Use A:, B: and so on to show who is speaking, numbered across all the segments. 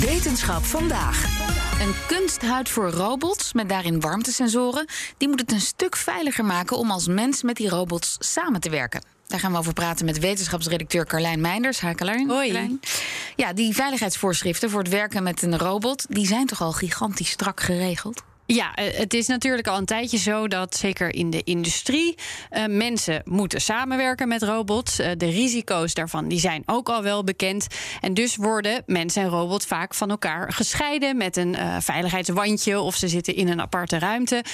A: Wetenschap vandaag. Een kunsthuid voor robots met daarin warmtesensoren. Die moet het een stuk veiliger maken om als mens met die robots samen te werken. Daar gaan we over praten met wetenschapsredacteur Carlijn Meinders. Hi Carlijn.
B: Hoi.
A: Carlijn. Ja, die veiligheidsvoorschriften voor het werken met een robot... die zijn toch al gigantisch strak geregeld?
B: Ja, eh, het is natuurlijk al een tijdje zo dat zeker in de industrie uh, mensen moeten samenwerken met robots. Uh, de risico's daarvan die zijn ook al wel bekend. En dus worden mensen en robots vaak van elkaar gescheiden met een veiligheidswandje of ze zitten in een aparte ruimte.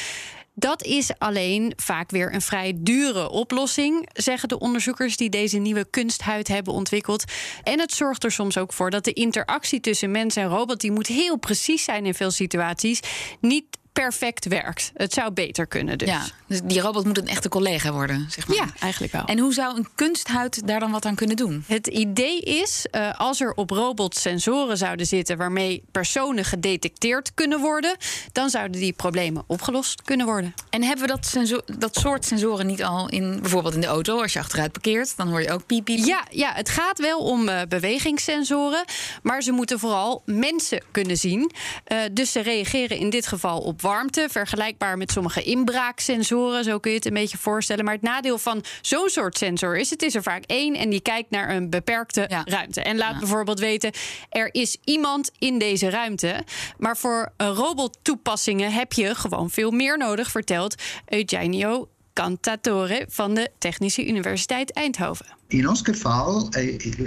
B: Dat is alleen vaak weer een vrij dure oplossing, zeggen de onderzoekers die deze nieuwe kunsthuid hebben ontwikkeld. En het zorgt er soms ook voor dat de interactie tussen mens en robot, die moet heel precies zijn in veel situaties, niet perfect werkt. Het zou beter kunnen dus.
A: Ja, dus die robot moet een echte collega worden, zeg maar.
B: Ja, eigenlijk wel.
A: En hoe zou een kunsthuid daar dan wat aan kunnen doen?
B: Het idee is, uh, als er op robots sensoren zouden zitten... waarmee personen gedetecteerd kunnen worden... dan zouden die problemen opgelost kunnen worden.
A: En hebben we dat, dat soort sensoren niet al in... bijvoorbeeld in de auto, als je achteruit parkeert... dan hoor je ook piep, piep.
B: Ja, ja het gaat wel om uh, bewegingssensoren... maar ze moeten vooral mensen kunnen zien. Uh, dus ze reageren in dit geval op warmte... vergelijkbaar met sommige inbraaksensoren, zo kun je het een beetje voorstellen. Maar het nadeel van zo'n soort sensor is: het is er vaak één en die kijkt naar een beperkte ja. ruimte. En laat ja. bijvoorbeeld weten: er is iemand in deze ruimte. Maar voor robottoepassingen heb je gewoon veel meer nodig, vertelt Eugenio Cantatore van de Technische Universiteit Eindhoven.
C: In ons geval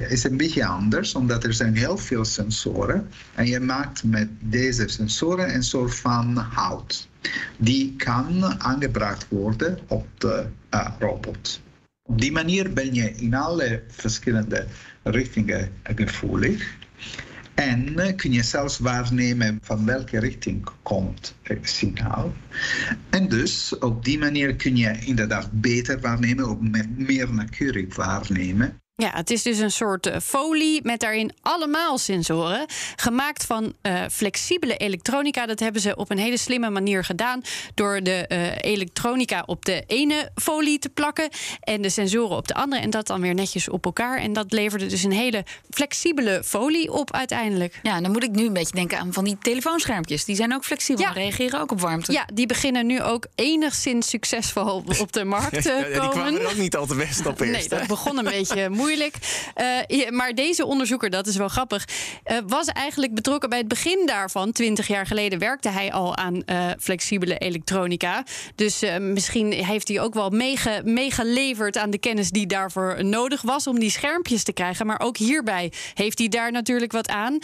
C: is het een beetje anders, omdat er zijn heel veel sensoren. En je maakt met deze sensoren een soort van hout. Die kan aangebracht worden op de uh, robot. Op die manier ben je in alle verschillende richtingen gevoelig. En kun je zelfs waarnemen van welke richting komt het signaal. En dus op die manier kun je inderdaad beter waarnemen, ook met meer nauwkeurig waarnemen.
B: Ja, het is dus een soort uh, folie met daarin allemaal sensoren. Gemaakt van uh, flexibele elektronica. Dat hebben ze op een hele slimme manier gedaan. Door de uh, elektronica op de ene folie te plakken. En de sensoren op de andere. En dat dan weer netjes op elkaar. En dat leverde dus een hele flexibele folie op uiteindelijk.
A: Ja, dan moet ik nu een beetje denken aan van die telefoonschermpjes. Die zijn ook flexibel. Ja. reageren ook op warmte.
B: Ja, die beginnen nu ook enigszins succesvol op de markt te komen.
D: Ja, die kwamen er ook niet al te best op eerst.
B: Nee, dat begon een beetje moeilijk. Uh, maar deze onderzoeker, dat is wel grappig, uh, was eigenlijk betrokken bij het begin daarvan. Twintig jaar geleden werkte hij al aan uh, flexibele elektronica. Dus misschien heeft hij ook wel meege, meegeleverd aan de kennis die daarvoor nodig was om die schermpjes te krijgen. Maar ook hierbij heeft hij daar natuurlijk wat aan.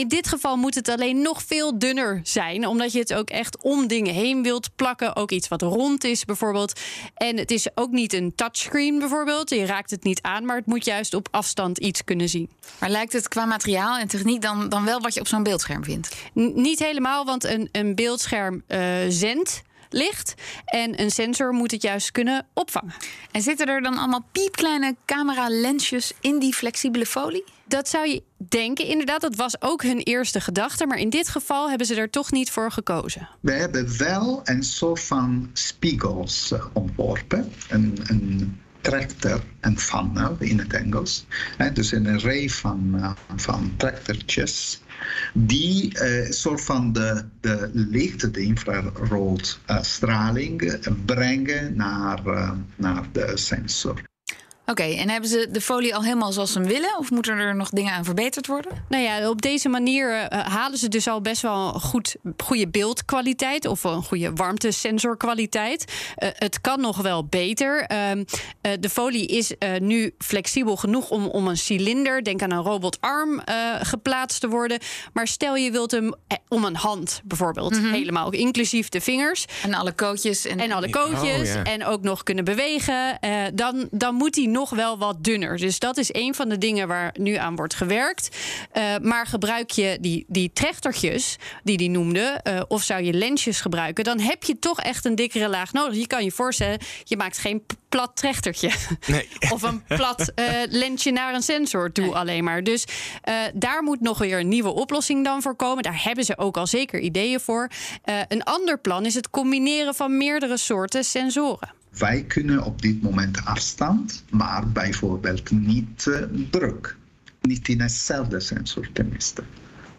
B: In dit geval moet het alleen nog veel dunner zijn, omdat je het ook echt om dingen heen wilt plakken. Ook iets wat rond is bijvoorbeeld. En het is ook niet een touchscreen bijvoorbeeld. Je raakt het niet aan, maar het moet juist op afstand iets kunnen zien.
A: Maar lijkt het qua materiaal en techniek dan, dan wel wat je op zo'n beeldscherm vindt?
B: N niet helemaal, want een, een beeldscherm uh, zendt licht. En een sensor moet het juist kunnen opvangen.
A: En zitten er dan allemaal piepkleine camera-lensjes in die flexibele folie?
B: Dat zou je denken, inderdaad. Dat was ook hun eerste gedachte. Maar in dit geval hebben ze er toch niet voor gekozen.
C: We hebben wel een soort van spiegels ontworpen. Een, een tractor en funnel in het Engels. Dus een array van, van tractortjes die uh, soort van de, de licht, de infraroodstraling uh, brengen naar, uh, naar de sensor.
A: Oké, okay, en hebben ze de folie al helemaal zoals ze willen? Of moeten er nog dingen aan verbeterd worden?
B: Nou ja, op deze manier uh, halen ze dus al best wel een goed, goede beeldkwaliteit... of een goede warmtesensorkwaliteit. Uh, het kan nog wel beter. Uh, de folie is nu flexibel genoeg om, om een cilinder... denk aan een robotarm geplaatst te worden. Maar stel je wilt hem om een hand bijvoorbeeld. Mm -hmm. Helemaal, inclusief de vingers.
A: En alle kootjes.
B: En, en alle kootjes. Oh, yeah. En ook nog kunnen bewegen. dan, dan moet hij nog nog wel wat dunner. Dus dat is een van de dingen waar nu aan wordt gewerkt. Uh, maar gebruik je die, die trechtertjes, die die noemde, uh, of zou je lensjes gebruiken, dan heb je toch echt een dikkere laag nodig. Je kan je voorstellen, je maakt geen plat trechtertje.
D: Nee.
B: of een plat uh, lensje naar een sensor toe nee. alleen maar. Dus daar moet nog weer een nieuwe oplossing dan voor komen. Daar hebben ze ook al zeker ideeën voor. een ander plan is het combineren van meerdere soorten sensoren.
C: Wij kunnen op dit moment afstand, maar bijvoorbeeld niet uh, druk. Niet in hetzelfde sensor tenminste.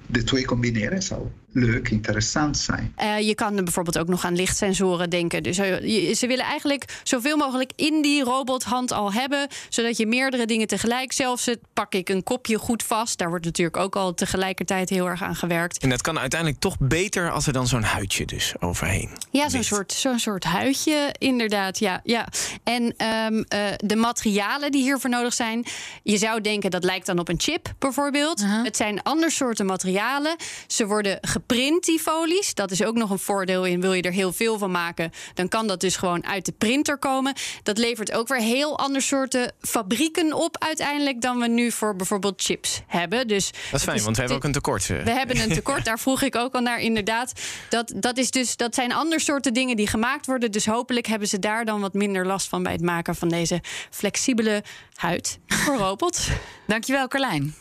C: De twee combineren zou leuk, interessant zijn.
B: Uh, je kan bijvoorbeeld ook nog aan lichtsensoren denken. Dus uh, ze willen eigenlijk zoveel mogelijk in die robothand al hebben, zodat je meerdere dingen tegelijk zelfs het pak ik een kopje goed vast. Daar wordt natuurlijk ook al tegelijkertijd heel erg aan gewerkt.
D: En dat kan uiteindelijk toch beter als er dan zo'n huidje dus overheen.
B: Ja, zo'n soort, zo'n soort huidje inderdaad. Ja, ja. En um, uh, de materialen die hiervoor nodig zijn, je zou denken dat lijkt dan op een chip bijvoorbeeld. -huh. Het zijn ander soorten materialen. Ze worden geprint, die folies. Dat is ook nog een voordeel in. Wil je er heel veel van maken, dan kan dat dus gewoon uit de printer komen. Dat levert ook weer heel ander soorten fabrieken op uiteindelijk dan we nu voor bijvoorbeeld chips hebben. Dus
D: dat is fijn, want we hebben ook een tekort.
B: We hebben een tekort, daar vroeg ik ook al naar inderdaad. Dat, dat, is dus, dat zijn ander soorten dingen die gemaakt worden. Dus hopelijk hebben ze daar dan wat minder last van bij het maken van deze flexibele huid voor robots.
A: Dankjewel, Carlijn.